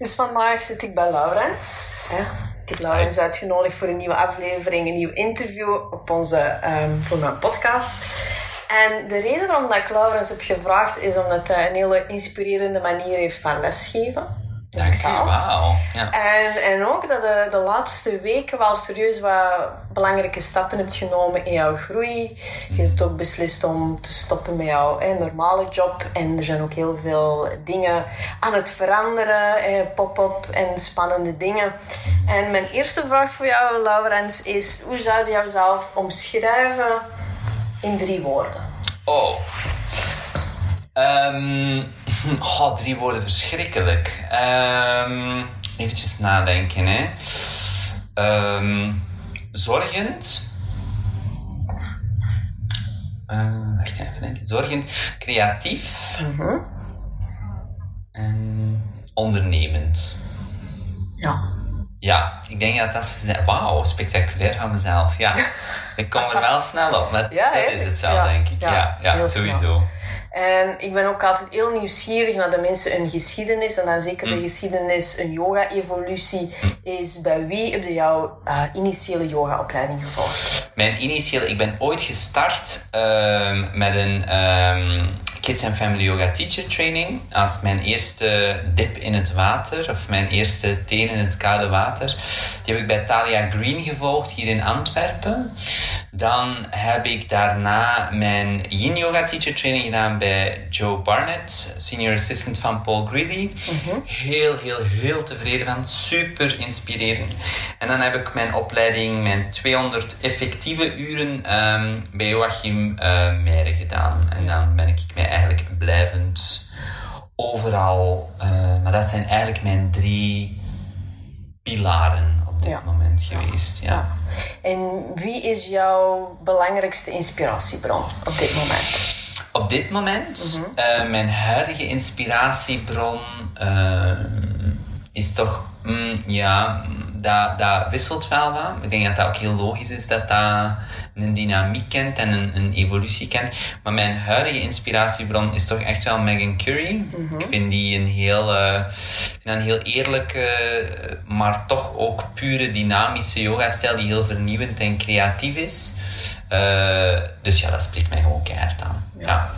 Dus vandaag zit ik bij Laurens. Ik heb Laurens uitgenodigd voor een nieuwe aflevering, een nieuw interview op onze, um, voor mijn podcast. En de reden waarom dat ik Laurens heb gevraagd is omdat hij een hele inspirerende manier heeft van lesgeven. Dank je, wauw. Ja. En, en ook dat de, de laatste weken wel serieus wat belangrijke stappen hebt genomen in jouw groei. Je hebt ook beslist om te stoppen met jouw hè, normale job. En er zijn ook heel veel dingen aan het veranderen. Pop-up en spannende dingen. En mijn eerste vraag voor jou, Laurens, is... Hoe zou je jouzelf omschrijven in drie woorden? Oh. Um, oh, drie woorden verschrikkelijk. Um, eventjes nadenken, hè. Um, zorgend. Uh, wacht even denken. Zorgend, creatief. Uh -huh. En ondernemend. Ja. Ja, ik denk dat dat is... Wauw, spectaculair van mezelf. Ja, ik kom er wel snel op. Maar ja, dat is het wel, ja, denk ik. Ja, ja, ja sowieso. Snel. En ik ben ook altijd heel nieuwsgierig naar de mensen een geschiedenis. En dan zeker de Mm. geschiedenis, een yoga-evolutie. Is bij wie heb je jouw uh, initiële yoga-opleiding gevolgd? Mijn initiële... Ik ben ooit gestart uh, met een um, Kids and Family Yoga Teacher Training. Als mijn eerste dip in het water. Of mijn eerste teen in het koude water. Die heb ik bij Talia Green gevolgd, hier in Antwerpen. Dan heb ik daarna mijn Yin Yoga Teacher Training gedaan bij Joe Barnett, Senior Assistant van Paul Greeley. Mm -hmm. Heel, heel, heel tevreden van. Super inspirerend. En dan heb ik mijn opleiding, mijn 200 effectieve uren um, bij Joachim uh, Meijeren gedaan. En dan ben ik mij eigenlijk blijvend overal... Uh, maar dat zijn eigenlijk mijn drie pilaren op dit ja. moment geweest. Ja. ja. En wie is jouw belangrijkste inspiratiebron op dit moment? Op dit moment, mm -hmm. uh, mijn huidige inspiratiebron uh, is toch, mm, ja, dat, dat wisselt wel wat. Ik denk dat dat ook heel logisch is dat dat een dynamiek kent en een, een evolutie kent. Maar mijn huidige inspiratiebron is toch echt wel Megan Curry. Mm -hmm. Ik vind die een heel, uh, een heel eerlijke, maar toch ook pure dynamische yoga-stijl die heel vernieuwend en creatief is. Uh, dus ja, dat spreekt mij gewoon keihard aan. Ja. ja.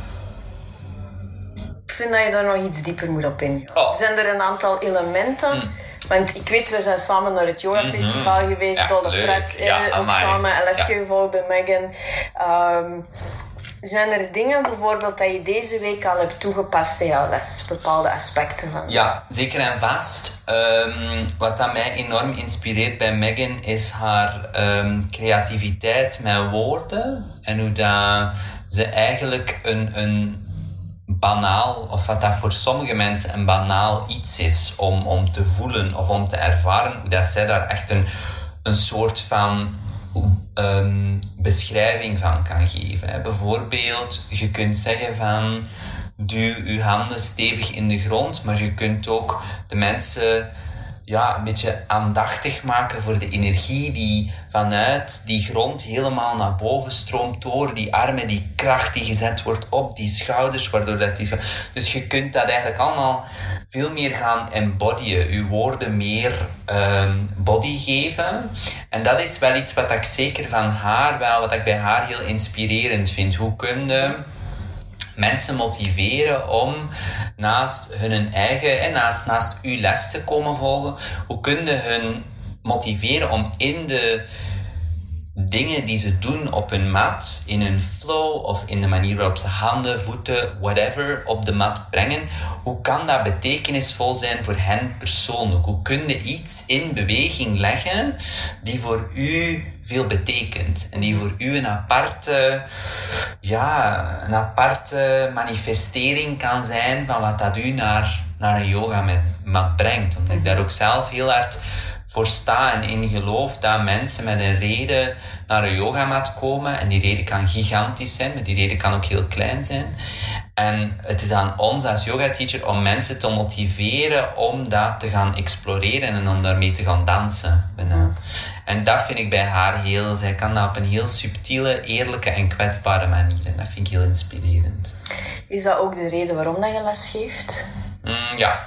Ik vind dat je daar nog iets dieper moet op ingaan. Oh. Zijn er een aantal elementen... Mm. Want ik weet, we zijn samen naar het yoga festival mm -hmm. geweest, ja, Dolle Pret, ja, ook amai. samen les ja. gevolgd bij Megan. Um, zijn er dingen bijvoorbeeld dat je deze week al hebt toegepast in jouw les? Bepaalde aspecten van? Ja, zeker en vast. Um, wat dat mij enorm inspireert bij Megan is haar um, creativiteit met woorden. En hoe dat ze eigenlijk een, een banaal, of wat dat voor sommige mensen een banaal iets is om, om te voelen of om te ervaren, hoe dat zij daar echt een, een soort van um, beschrijving van kan geven. Bijvoorbeeld, je kunt zeggen van duw je handen stevig in de grond, maar je kunt ook de mensen ja, een beetje aandachtig maken voor de energie die vanuit die grond helemaal naar boven stroomt door die armen, die kracht die gezet wordt op die schouders, waardoor dat die Dus je kunt dat eigenlijk allemaal veel meer gaan embodyen, je woorden meer um, body geven. En dat is wel iets wat ik zeker van haar, wel wat ik bij haar heel inspirerend vind. Hoe kun je mensen motiveren om naast hun eigen en naast, naast uw les te komen volgen, hoe kun je hun motiveren om in de dingen die ze doen op hun mat, in hun flow of in de manier waarop ze handen, voeten, whatever op de mat brengen, hoe kan dat betekenisvol zijn voor hen persoonlijk? Hoe kun je iets in beweging leggen die voor u veel betekent en die voor u een aparte, ja, een aparte manifestering kan zijn van wat dat u naar, naar een yoga mat brengt. Omdat ik daar ook zelf heel hard voor sta en in geloof dat mensen met een reden naar een yogamat komen. En die reden kan gigantisch zijn, maar die reden kan ook heel klein zijn. En het is aan ons als yoga-teacher om mensen te motiveren om dat te gaan exploreren en om daarmee te gaan dansen. En dat vind ik bij haar heel... Zij kan dat op een heel subtiele, eerlijke en kwetsbare manier. En dat vind ik heel inspirerend. Is dat ook de reden waarom dat je les geeft? Mm, ja,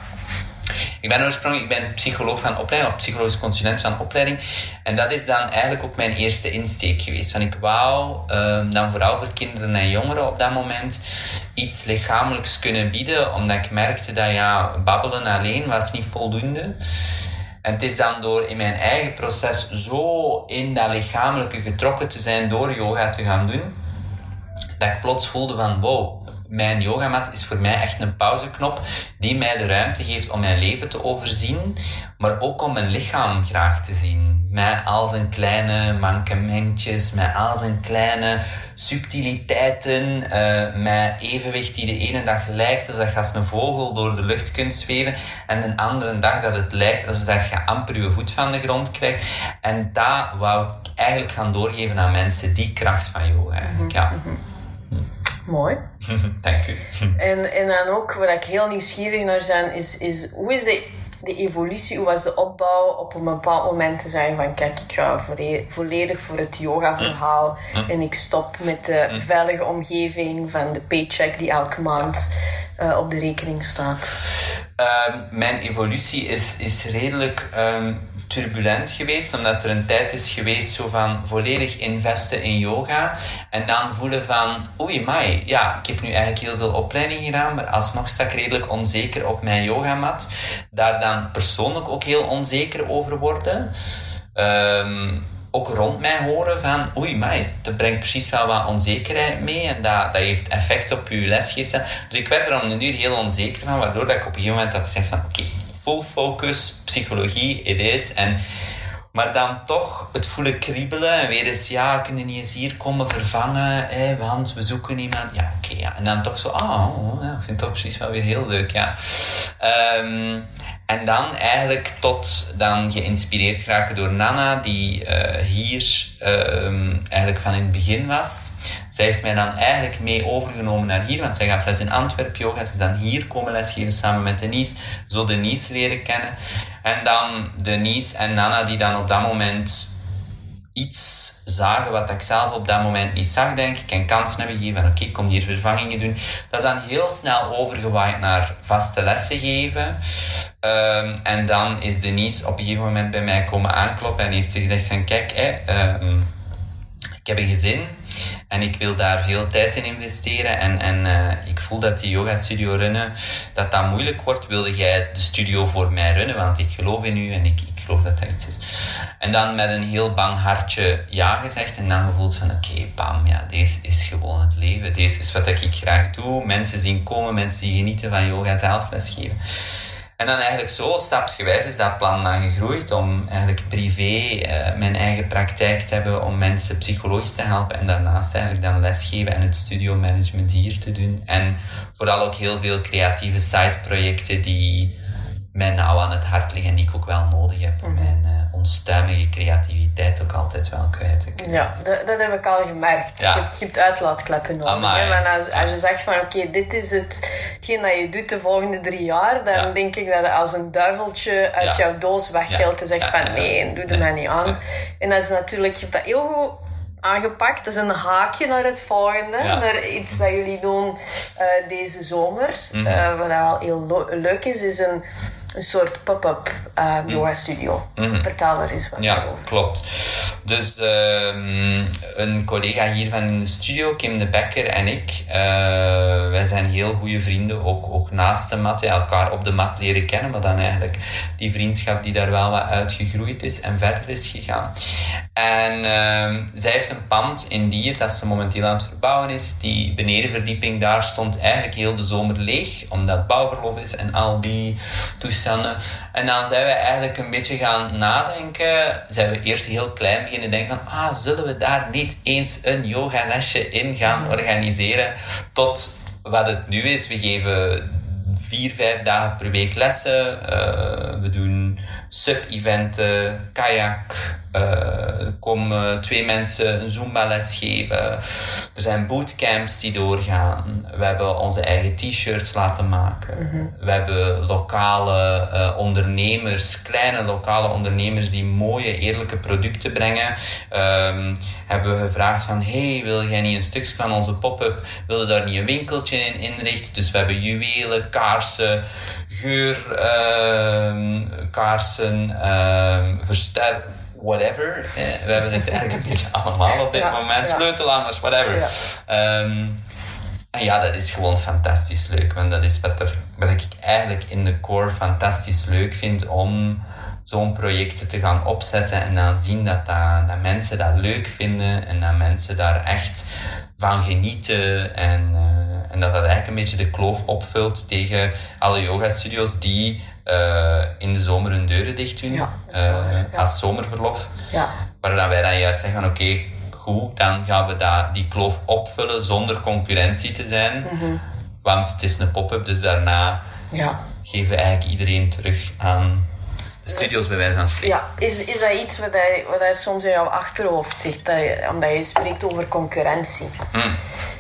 ik ben oorspronkelijk ik ben psycholoog van opleiding, of psychologisch consulent van opleiding. En dat is dan eigenlijk ook mijn eerste insteek geweest. Van ik wou um, dan vooral voor kinderen en jongeren op dat moment iets lichamelijks kunnen bieden. Omdat ik merkte dat ja, babbelen alleen was niet voldoende. En het is dan door in mijn eigen proces zo in dat lichamelijke getrokken te zijn door yoga te gaan doen, dat ik plots voelde van wow, mijn yogamat is voor mij echt een pauzeknop die mij de ruimte geeft om mijn leven te overzien, maar ook om mijn lichaam graag te zien. Met al zijn kleine mankementjes, met al zijn kleine subtiliteiten, uh, met evenwicht die de ene dag lijkt alsof je als een vogel door de lucht kunt zweven en een andere dag dat het lijkt alsof je amper je voet van de grond krijgt. En dat wou ik eigenlijk gaan doorgeven aan mensen, die kracht van yoga eigenlijk, ja. Mhm. Mooi. Dank u. En, en dan ook, waar ik heel nieuwsgierig naar ben, is, is hoe is de, de evolutie, hoe was de opbouw op een bepaald moment te zeggen van kijk, ik ga volledig voor het yoga-verhaal mm. mm. en ik stop met de mm. veilige omgeving van de paycheck die elke maand uh, op de rekening staat? Um, mijn evolutie is, is redelijk... Um, turbulent geweest, omdat er een tijd is geweest zo van volledig investen in yoga en dan voelen van oei mai, ja, ik heb nu eigenlijk heel veel opleiding gedaan, maar alsnog sta ik redelijk onzeker op mijn yogamat. Daar dan persoonlijk ook heel onzeker over worden. Um, ook rond mij horen van oei mai, dat brengt precies wel wat onzekerheid mee en dat, dat heeft effect op je lesgeven. Dus ik werd er om de duur heel onzeker van, waardoor dat ik op een gegeven moment had gezegd van oké, full focus, psychologie, it is. En, maar dan toch het voelen kriebelen en weer eens, ja, kunnen niet eens hier komen vervangen, hè, want we zoeken iemand. Ja, oké, ja. En dan toch zo, ah, oh, ik vind het toch precies wel weer heel leuk, ja. Um, en dan eigenlijk tot dan geïnspireerd geraken door Nana, die uh, hier um, eigenlijk van in het begin was. Zij heeft mij dan eigenlijk mee overgenomen naar hier, want zij gaf les in Antwerpen yoga. Ze is dan hier komen lesgeven samen met Denise. Zo Denise leren kennen. En dan Denise en Nana die dan op dat moment iets zagen wat ik zelf op dat moment niet zag, denk ik. En kansen hebben gegeven oké, ik kom hier vervangingen doen. Dat is dan heel snel overgewaaid naar vaste lessen geven. Um, en dan is Denise op een gegeven moment bij mij komen aankloppen en heeft ze gezegd van kijk, hè, um, ik heb een gezin en ik wil daar veel tijd in investeren. En, en uh, ik voel dat die yoga studio runnen, dat dat moeilijk wordt. Wilde jij de studio voor mij runnen? Want ik geloof in u en ik geloof dat dat iets is. En dan met een heel bang hartje ja gezegd. En dan gevoeld van oké, bam, ja, deze is gewoon het leven. Deze is wat ik graag doe. Mensen zien komen, mensen die genieten van yoga zelf lesgeven. En dan eigenlijk zo, stapsgewijs, is dat plan dan gegroeid om eigenlijk privé uh, mijn eigen praktijk te hebben om mensen psychologisch te helpen en daarnaast eigenlijk dan lesgeven en het studio management hier te doen. En vooral ook heel veel creatieve side-projecten die mij nauw aan het hart liggen en die ik ook wel nodig heb om mhm. mijn uh, onstuimige creativiteit ook altijd wel kwijt te kunnen. Ja, dat, dat heb ik al gemerkt. Je, hebt, je hebt uitlaatkleppen nodig. Maar als, als je zegt van oké, dit is het, hetgeen dat je doet de volgende drie jaar, dan denk ik dat het als een duiveltje uit jouw doos weggeldt en zegt van nee, doe er mij niet aan. En dat is natuurlijk, je hebt dat heel goed aangepakt. Dat is een haakje naar het volgende. Naar iets dat jullie doen uh, deze zomer. Mm -hmm. wat wel heel leuk is, is een een soort pop-up uh, yoga studio. Mm Vertel er eens wat ja, over. klopt. Dus um, een collega hier van de studio, Kim de Becker en ik, uh, wij zijn heel goede vrienden, ook, ook naast de mat, ja, elkaar op de mat leren kennen, maar dan eigenlijk die vriendschap die daar wel wat uitgegroeid is en verder is gegaan. En uh, zij heeft een pand in Dier dat ze momenteel aan het verbouwen is. Die benedenverdieping daar stond eigenlijk heel de zomer leeg, omdat bouwverlof is en al die toestanden en dan zijn we eigenlijk een beetje gaan nadenken. Zijn we eerst heel klein beginnen denken van, ah, zullen we daar niet eens een yogalesje in gaan organiseren? Tot wat het nu is. We geven vier, vijf dagen per week lessen. Uh, we doen sub-eventen, kajak. Uh, er komen twee mensen een Zumba-les geven. Er zijn bootcamps die doorgaan. We hebben onze eigen t-shirts laten maken. We hebben lokale uh, ondernemers, kleine lokale ondernemers die mooie, eerlijke producten brengen. Um, hebben we gevraagd van, hey, wil jij niet een stukje van onze pop-up? Wil je daar niet een winkeltje in inrichten? Dus we hebben juwelen, kaarsen, geur, uh, kaarsen, uh, verster whatever. Eh, we hebben het eigenlijk beetje allemaal op dit ja, moment. Ja. Sleutelanders, whatever. Ja. Um, en ja, dat is gewoon fantastisch leuk. Want dat is wat, er, wat ik eigenlijk in de core fantastisch leuk vind om zo'n project te gaan opzetten en dan zien dat, dat, dat mensen dat leuk vinden en dat mensen daar echt van genieten en, uh, en dat dat eigenlijk een beetje de kloof opvult tegen alle yoga studios die uh, in de zomer hun deuren dicht doen ja, uh, ja. als zomerverlof. Ja. Waar wij dan juist zeggen, oké, okay, goed, dan gaan we dat, die kloof opvullen zonder concurrentie te zijn. Mm -hmm. Want het is een pop-up, dus daarna ja. geven we eigenlijk iedereen terug aan studio's bij wijze van spreken. Ja, is, is dat iets wat je, wat je soms in jouw achterhoofd zegt, dat je, omdat je spreekt over concurrentie? Mm.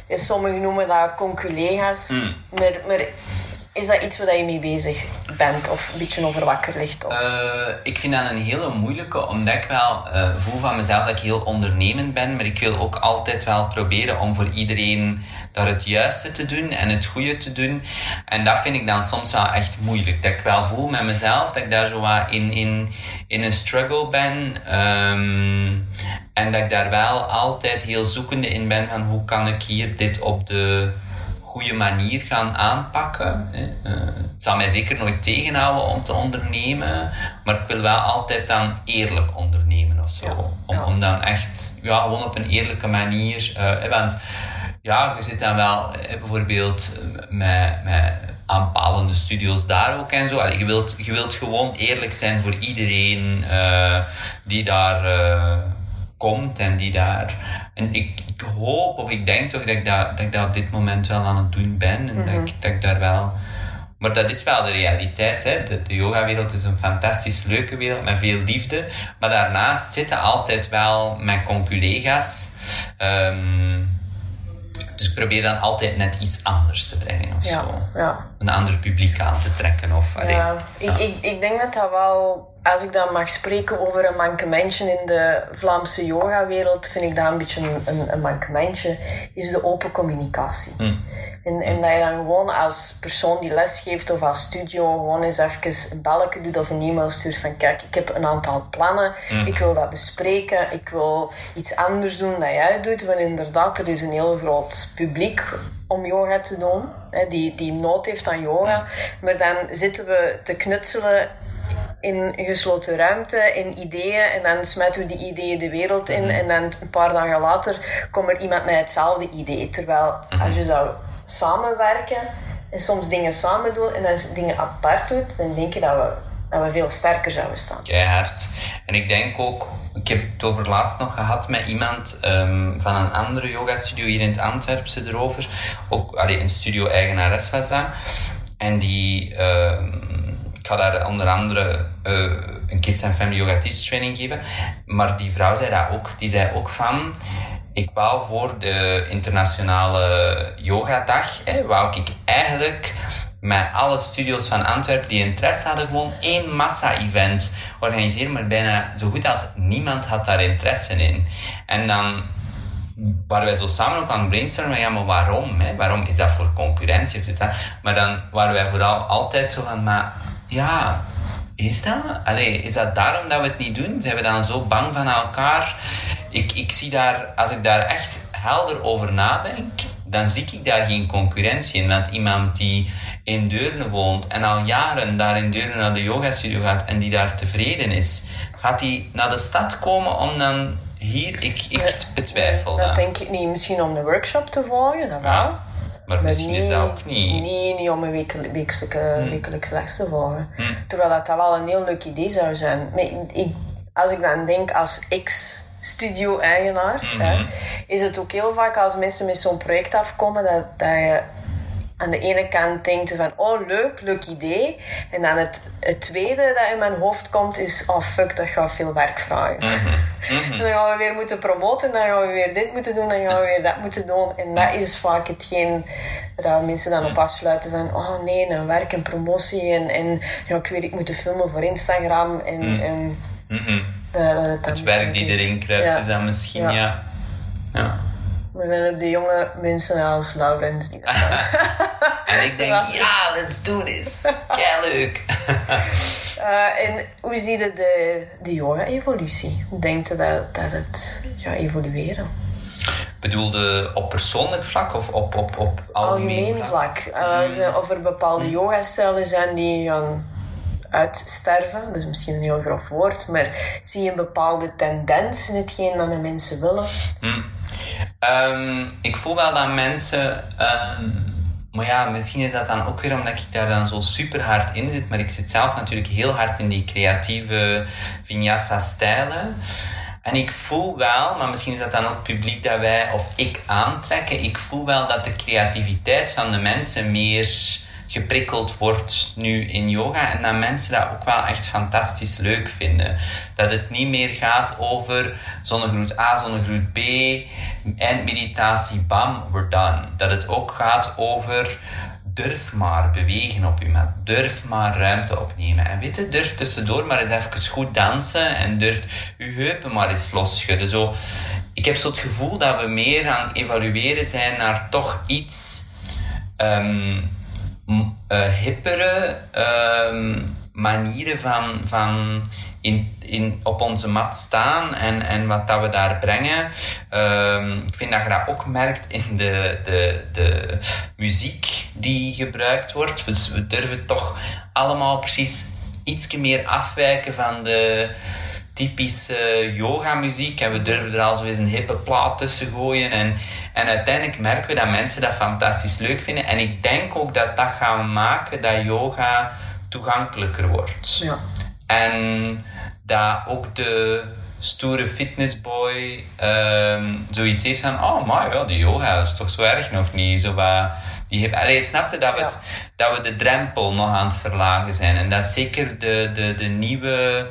Sommigen noemen dat conculega's, Mm. maar, maar is dat iets waar je mee bezig bent of een beetje over wakker ligt? Uh, ik vind dat een hele moeilijke, omdat ik wel uh, voel van mezelf dat ik heel ondernemend ben, maar ik wil ook altijd wel proberen om voor iedereen daar het juiste te doen en het goede te doen. En dat vind ik dan soms wel echt moeilijk. Dat ik wel voel met mezelf dat ik daar zo wat in, in, in een struggle ben. Um, en dat ik daar wel altijd heel zoekende in ben van hoe kan ik hier dit op de goede manier gaan aanpakken. Uh, het zal mij zeker nooit tegenhouden om te ondernemen, maar ik wil wel altijd dan eerlijk ondernemen of zo. Ja, om, ja. om dan echt, ja, gewoon op een eerlijke manier. Uh, want ja, je zit dan wel eh, bijvoorbeeld met, met aanpalende studio's daar ook en zo. Allee, je, wilt, je wilt gewoon eerlijk zijn voor iedereen uh, die daar komt en die daar. En ik, ik, hoop of ik denk toch dat ik dat, dat ik dat op dit moment wel aan het doen ben en Mhm. dat, ik, dat ik daar wel. Maar dat is wel de realiteit. Hè. De, de yogawereld is een fantastisch leuke wereld met veel liefde. Maar daarnaast zitten altijd wel mijn conculega's. Um, dus ik probeer dan altijd net iets anders te brengen of ja, zo. ja. Een ander publiek aan te trekken. Of, Ja, ik, ik, ik denk dat dat wel, als ik dan mag spreken over een mankementje in de Vlaamse yogawereld, vind ik dat een beetje een, een, een mankementje, is de open communicatie. Hmm. En, en dat je dan gewoon als persoon die les geeft of als studio gewoon eens even een belletje doet of een e-mail stuurt van kijk, ik heb een aantal plannen, ik wil dat bespreken, ik wil iets anders doen dan jij doet, want inderdaad, er is een heel groot publiek om yoga te doen, hè, die, die nood heeft aan yoga, maar dan zitten we te knutselen in een gesloten ruimte, in ideeën. En dan smijten we die ideeën de wereld in. En dan een paar dagen later komt er iemand met hetzelfde idee. Terwijl als je zou samenwerken en soms dingen samen doen en dan dingen apart doet, dan denk je dat we, dat we veel sterker zouden staan. Keihard. En ik denk ook, ik heb het over laatst nog gehad met iemand um, van een andere yoga-studio hier in het Antwerpse erover. Ook allee, een studio-eigenares was dat. En die, um, ik ga daar onder andere uh, een Kids and Family Yoga Teach Training geven. Maar die vrouw zei dat ook. Die zei ook van, ik wou voor de internationale yogadag, hè, wou ik eigenlijk met alle studios van Antwerpen die interesse hadden, gewoon één massa-event organiseren, maar bijna zo goed als niemand had daar interesse in. En dan waren wij zo samen ook aan brainstormen, ja, maar waarom? Hè? Waarom is dat voor concurrentie? Maar dan waren wij vooral altijd zo van, maar ja, is dat? Allee, is dat daarom dat we het niet doen? Zijn we dan zo bang van elkaar? Ik, ik zie daar, als ik daar echt helder over nadenk, dan zie ik daar geen concurrentie in. Want iemand die in Deurne woont en al jaren daar in Deurne naar de yogastudio gaat en die daar tevreden is, gaat die naar de stad komen om dan hier, ik, ik betwijfel dat. dat. denk ik niet. Misschien om de workshop te volgen, dat wel. Ja, maar misschien is dat ook niet. Niet om een wekelijkse, hmm. wekelijks les te volgen. Hmm. Terwijl dat, dat wel een heel leuk idee zou zijn. Maar ik, als ik dan denk als ex studio-eigenaar, hè, is het ook heel vaak als mensen met zo'n project afkomen dat, dat je aan de ene kant denkt van, oh leuk, leuk idee. En dan het, het tweede dat in mijn hoofd komt is, oh fuck, dat gaat veel werk vragen. en dan gaan we weer moeten promoten, dan gaan we weer dit moeten doen, dan gaan we weer dat moeten doen. En dat is vaak hetgeen dat mensen dan op afsluiten van, oh nee, een werk en promotie en, en ja, ik weet, ik moet filmen voor Instagram en... en dat het, werk die erin kruipt ja. is dan misschien, ja. ja. Dan heb je jonge mensen als Laurens die En ik denk, ja, let's do this. Kei leuk. uh, en hoe zie je de, de yoga-evolutie? Hoe denkt je dat, dat het gaat evolueren? Bedoelde op persoonlijk vlak of op, op, op algemeen, vlak? vlak. Uh, Of er bepaalde yoga-stijlen zijn die gaan uitsterven. Dat is misschien een heel grof woord, maar zie je een bepaalde tendens in hetgeen dat de mensen willen? Hm. Ehm, ik voel wel dat mensen. Ehm, maar ja, misschien is dat dan ook weer omdat ik daar dan zo super hard in zit. Maar ik zit zelf natuurlijk heel hard in die creatieve vinyasa-stijlen. En ik voel wel, maar misschien is dat dan ook het publiek dat wij of ik aantrekken. Ik voel wel dat de creativiteit van de mensen meer geprikkeld wordt nu in yoga en dat mensen dat ook wel echt fantastisch leuk vinden. Dat het niet meer gaat over zonnegroet A, zonnegroet B, eindmeditatie, bam, we're done. Dat het ook gaat over durf maar bewegen op je mat. Durf maar ruimte opnemen. En weet je, durf tussendoor maar eens even goed dansen en durf je heupen maar eens losschudden. Zo, ik heb zo het gevoel dat we meer aan evalueren zijn naar toch iets um, uh, hippere um, manieren van, van in, in, op onze mat staan en, en wat dat we daar brengen. Um, ik vind dat je dat ook merkt in de, de, de muziek die gebruikt wordt. We, durven toch allemaal precies iets meer afwijken van de typische yoga-muziek. En we durven er al zo eens een hippe plaat tussen gooien. En, en uiteindelijk merken we dat mensen dat fantastisch leuk vinden. En ik denk ook dat dat gaat maken dat yoga toegankelijker wordt. Ja. En dat ook de stoere fitnessboy um, zoiets heeft van... Oh, maar ja, die yoga is toch zo erg nog niet. Zo wat, die heeft, allee, snapte dat, we het, dat we de drempel nog aan het verlagen zijn. En dat zeker de, de, de nieuwe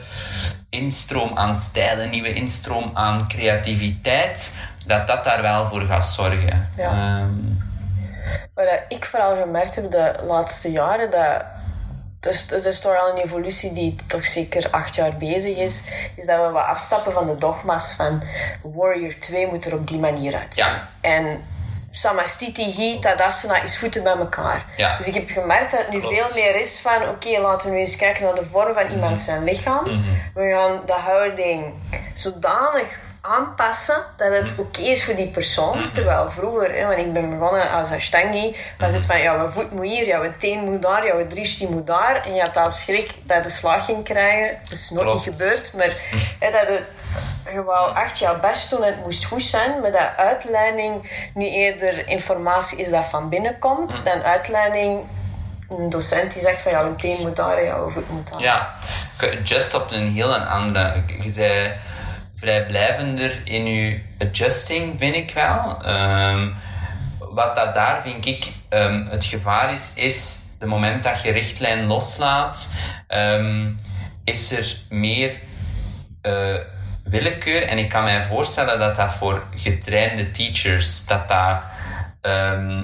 instroom aan stijlen, nieuwe instroom aan creativiteit, dat dat daar wel voor gaat zorgen. Ja. Um, Wat ik vooral gemerkt heb de laatste jaren, dat dus het is toch al een evolutie die toch zeker acht jaar bezig is, is dat we wat afstappen van de dogma's van Warrior 2 moet er op die manier uit. Ja. En Samastiti, Hi, Tadasana is voeten bij elkaar. Ja. Dus ik heb gemerkt dat het nu veel meer is van oké, laten we nu eens kijken naar de vorm van iemand mhm. zijn lichaam. Mhm. We gaan de houding zodanig aanpassen dat het mhm. oké is voor die persoon. Terwijl vroeger, hè, want ik ben begonnen als Ashtangi, was het van, ja, mijn voet moet hier, jouw teen moet daar, jouw drishti moet daar. En je had al schrik dat je de slag ging krijgen. Dat is nooit niet gebeurd, maar hè, dat het je wou echt jouw best doen en het moest goed zijn, maar dat uitleiding nu eerder informatie is dat van binnen komt, mm. dan uitleiding een docent die zegt van ja, een teen moet daar, jouw voet moet daar. Ja, just op een heel andere... Je zei vrijblijvender in je adjusting, vind ik wel. Ehm, wat dat daar, vind ik, um, het gevaar is, is de moment dat je richtlijn loslaat, um, is er meer... Uh, willekeur. En ik kan mij voorstellen dat dat voor getrainde teachers dat dat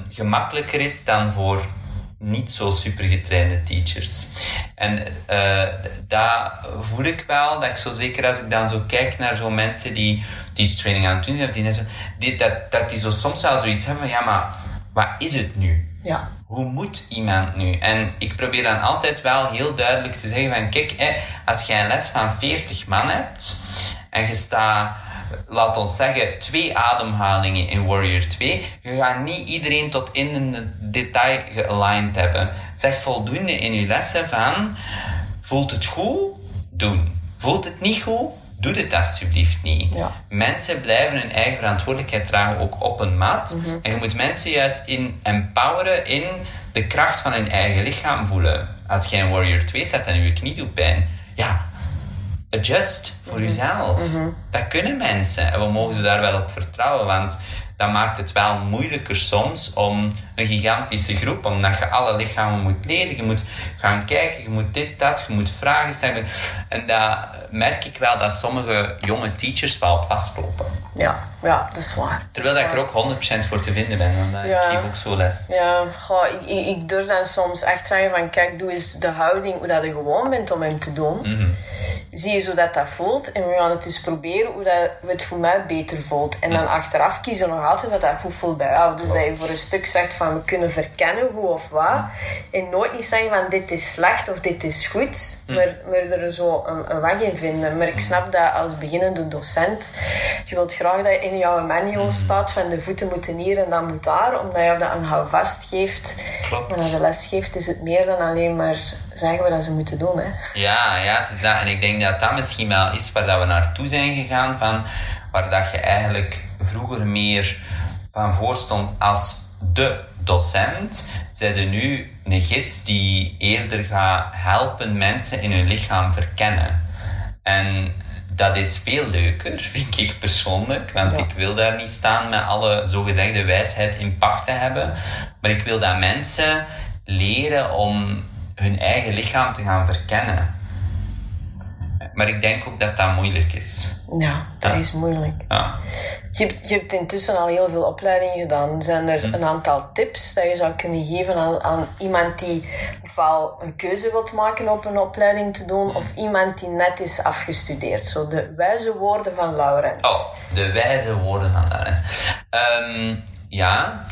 gemakkelijker is dan voor niet zo super getrainde teachers. En uh, dat voel ik wel, dat ik zo zeker als ik dan zo kijk naar zo'n mensen die teacher training aan het doen zijn, die, die, dat, dat die zo soms wel zoiets hebben van, ja, maar wat is het nu? Ja. Hoe moet iemand nu? En ik probeer dan altijd wel heel duidelijk te zeggen van, kijk, hè, als jij een les van 40 man hebt, en je staat, laat ons zeggen, twee ademhalingen in Warrior 2, je gaat niet iedereen tot in een detail gealigned hebben. Zeg voldoende in je lessen van, voelt het goed? Doen. Voelt het niet goed? Doe het alsjeblieft niet. Ja. Mensen blijven hun eigen verantwoordelijkheid dragen, ook op een mat. Mhm. En je moet mensen juist in empoweren in de kracht van hun eigen lichaam voelen. Als jij een Warrior 2 zet en je knie doet pijn, ja, adjust voor mm jezelf. Mhm. Dat kunnen mensen en we mogen ze daar wel op vertrouwen, want dat maakt het wel moeilijker soms om een gigantische groep, omdat je alle lichamen moet lezen. Je moet gaan kijken, je moet dit, dat, je moet vragen stellen. En dat merk ik wel dat sommige jonge teachers wel vastlopen. Ja, ja, dat is waar. Terwijl dat ik er ook 100% voor te vinden ben, want ja. ik geef ook zo les. Ja, goh, ik, ik, durf dan soms echt zeggen van, kijk, doe eens de houding hoe dat je gewoon bent om hem te doen. Mhm. Zie je hoe dat, dat voelt en we gaan het eens proberen hoe dat het voor mij beter voelt. En dan achteraf kiezen we nog altijd wat dat goed voelt bij jou. Dus dat je voor een stuk zegt van, we kunnen verkennen hoe of wat. En nooit niet zeggen van, dit is slecht of dit is goed. Maar, maar er zo een, een weg in vinden. Maar ik snap dat als beginnende docent, je wilt graag dat je in jouw manual staat van de voeten moeten hier en dan moet daar, omdat je dat een houvast geeft. Klopt. Maar als je les geeft, is het meer dan alleen maar zeggen wat ze moeten doen. Hè. Ja, ja, het is dat. En ik denk dat dat misschien wel is waar dat we naartoe zijn gegaan, van, waar dat je eigenlijk vroeger meer van voor stond als de docent, zijn er nu een gids die eerder gaat helpen mensen in hun lichaam verkennen. En dat is veel leuker, vind ik persoonlijk. Want ik wil daar niet staan met alle zogezegde wijsheid in pacht te hebben. Maar ik wil dat mensen leren om hun eigen lichaam te gaan verkennen. Maar ik denk ook dat dat moeilijk is. Ja, dat is moeilijk. Ja. Je, hebt, je hebt intussen al heel veel opleidingen gedaan. Zijn er Hm. een aantal tips dat je zou kunnen geven aan, aan iemand die ofwel een keuze wilt maken op een opleiding te Hm. doen, of iemand die net is afgestudeerd? Zo de wijze woorden van Laurens. Oh, de wijze woorden van Laurens. Ehm, ja,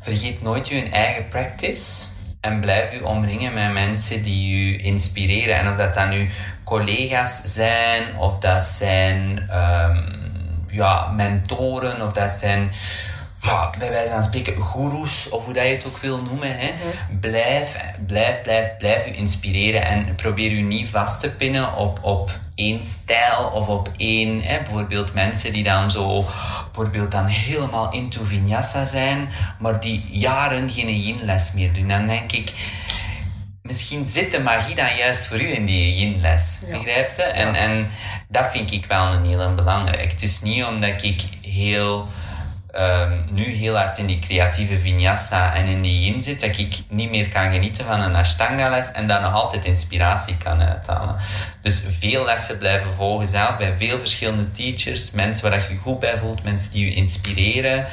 vergeet nooit je eigen practice. En blijf u omringen met mensen die u inspireren. En of dat dan nu collega's zijn, of dat zijn ehm, ja, mentoren, of dat zijn ja, bij wijze van spreken goeroes, of hoe dat je het ook wil noemen. Hè. Blijf, blijf, blijf, blijf u inspireren en probeer u niet vast te pinnen op, op één stijl of op één, hè, bijvoorbeeld mensen die dan zo, bijvoorbeeld dan helemaal into vinyasa zijn, maar die jaren geen yin-les meer doen. Dan denk ik, misschien zit de magie dan juist voor u in die yin-les. Ja. Begrijpt je? En, en dat vind ik wel een heel belangrijk. Het is niet omdat ik heel, ehm, nu heel hard in die creatieve vinyasa en in die yin zit, dat ik niet meer kan genieten van een ashtanga-les en daar nog altijd inspiratie kan uithalen. Dus veel lessen blijven volgen zelf bij veel verschillende teachers, mensen waar je je goed bij voelt, mensen die je inspireren.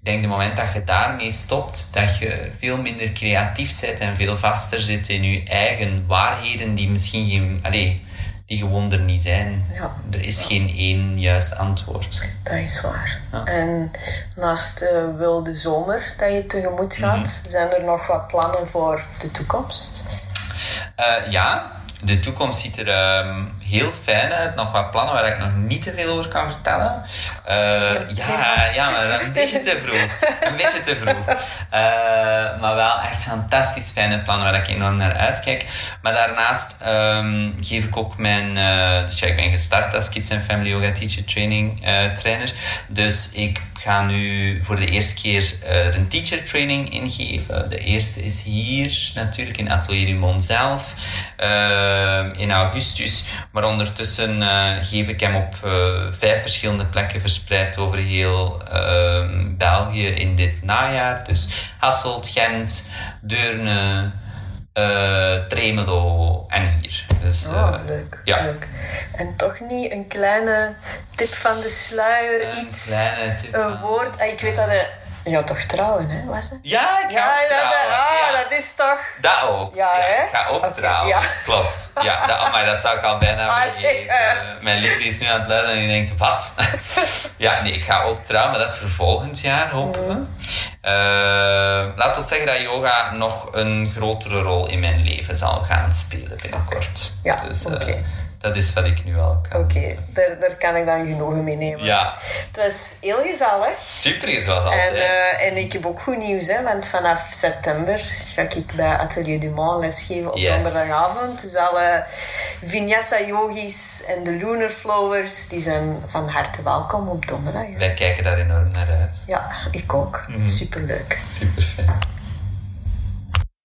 Ik denk, de moment dat je daarmee stopt, dat je veel minder creatief bent en veel vaster zit in je eigen waarheden, die misschien geen, allee, die gewoon er niet zijn. Ja. Er is geen één juist antwoord. Dat is waar. En naast de wilde zomer dat je tegemoet gaat, Mhm. zijn er nog wat plannen voor de toekomst? Eh, ja, de toekomst ziet er ehm, heel fijn uit. Nog wat plannen waar ik nog niet te veel over kan vertellen. Eh, ja, ja, maar een beetje te vroeg. Een beetje te vroeg. Eh, maar wel echt fantastisch fijne plannen waar ik enorm naar uitkijk. Maar daarnaast ehm, geef ik ook mijn... dus ja, ik ben gestart als Kids and Family Yoga Teacher Training trainer. Dus ik ga nu voor de eerste keer eh, er een teacher training ingeven. De eerste is hier natuurlijk in Atelier du zelf eh, in augustus. Maar ondertussen eh, geef ik hem op vijf verschillende plekken verspreid over heel België in dit najaar. Dus Hasselt, Gent, Deurne, Tremelo en hier. Dus, Oh, eh, leuk, ja. leuk. En toch niet een kleine tip van de sluier, Een iets, kleine tip een woord. Ah, Ik weet dat je... Gaat toch trouwen, hè? Was het? Ja, ik ga Ja, ook dat, dat, trouwen. ah, Ja. dat is toch... Dat ook. Ja, hè? Ik ga ook trouwen. ja. Klopt. Ja, dat, maar dat zou ik al bijna vergeten. ja. Mijn liefde is nu aan het luisteren en die denkt, wat? ja, nee, ik ga ook trouwen, maar dat is voor volgend jaar, hopen we. Eh, laten we zeggen dat yoga nog een grotere rol in mijn leven zal gaan spelen binnenkort. Ja, dus, eh, oké. Dat is wat ik nu al kan. Oké, daar, daar kan ik dan genoegen mee nemen. Ja, Het was heel gezellig. super zoals altijd. En, eh, en ik heb ook goed nieuws, hè, want vanaf september ga ik bij Atelier du Mans lesgeven op Yes. donderdagavond. Dus alle Vinyasa yogis en de Lunar Flowers, die zijn van harte welkom op donderdag. hè. Wij kijken daar enorm naar uit. Ja, ik ook. Mhm. Superleuk. Super fijn.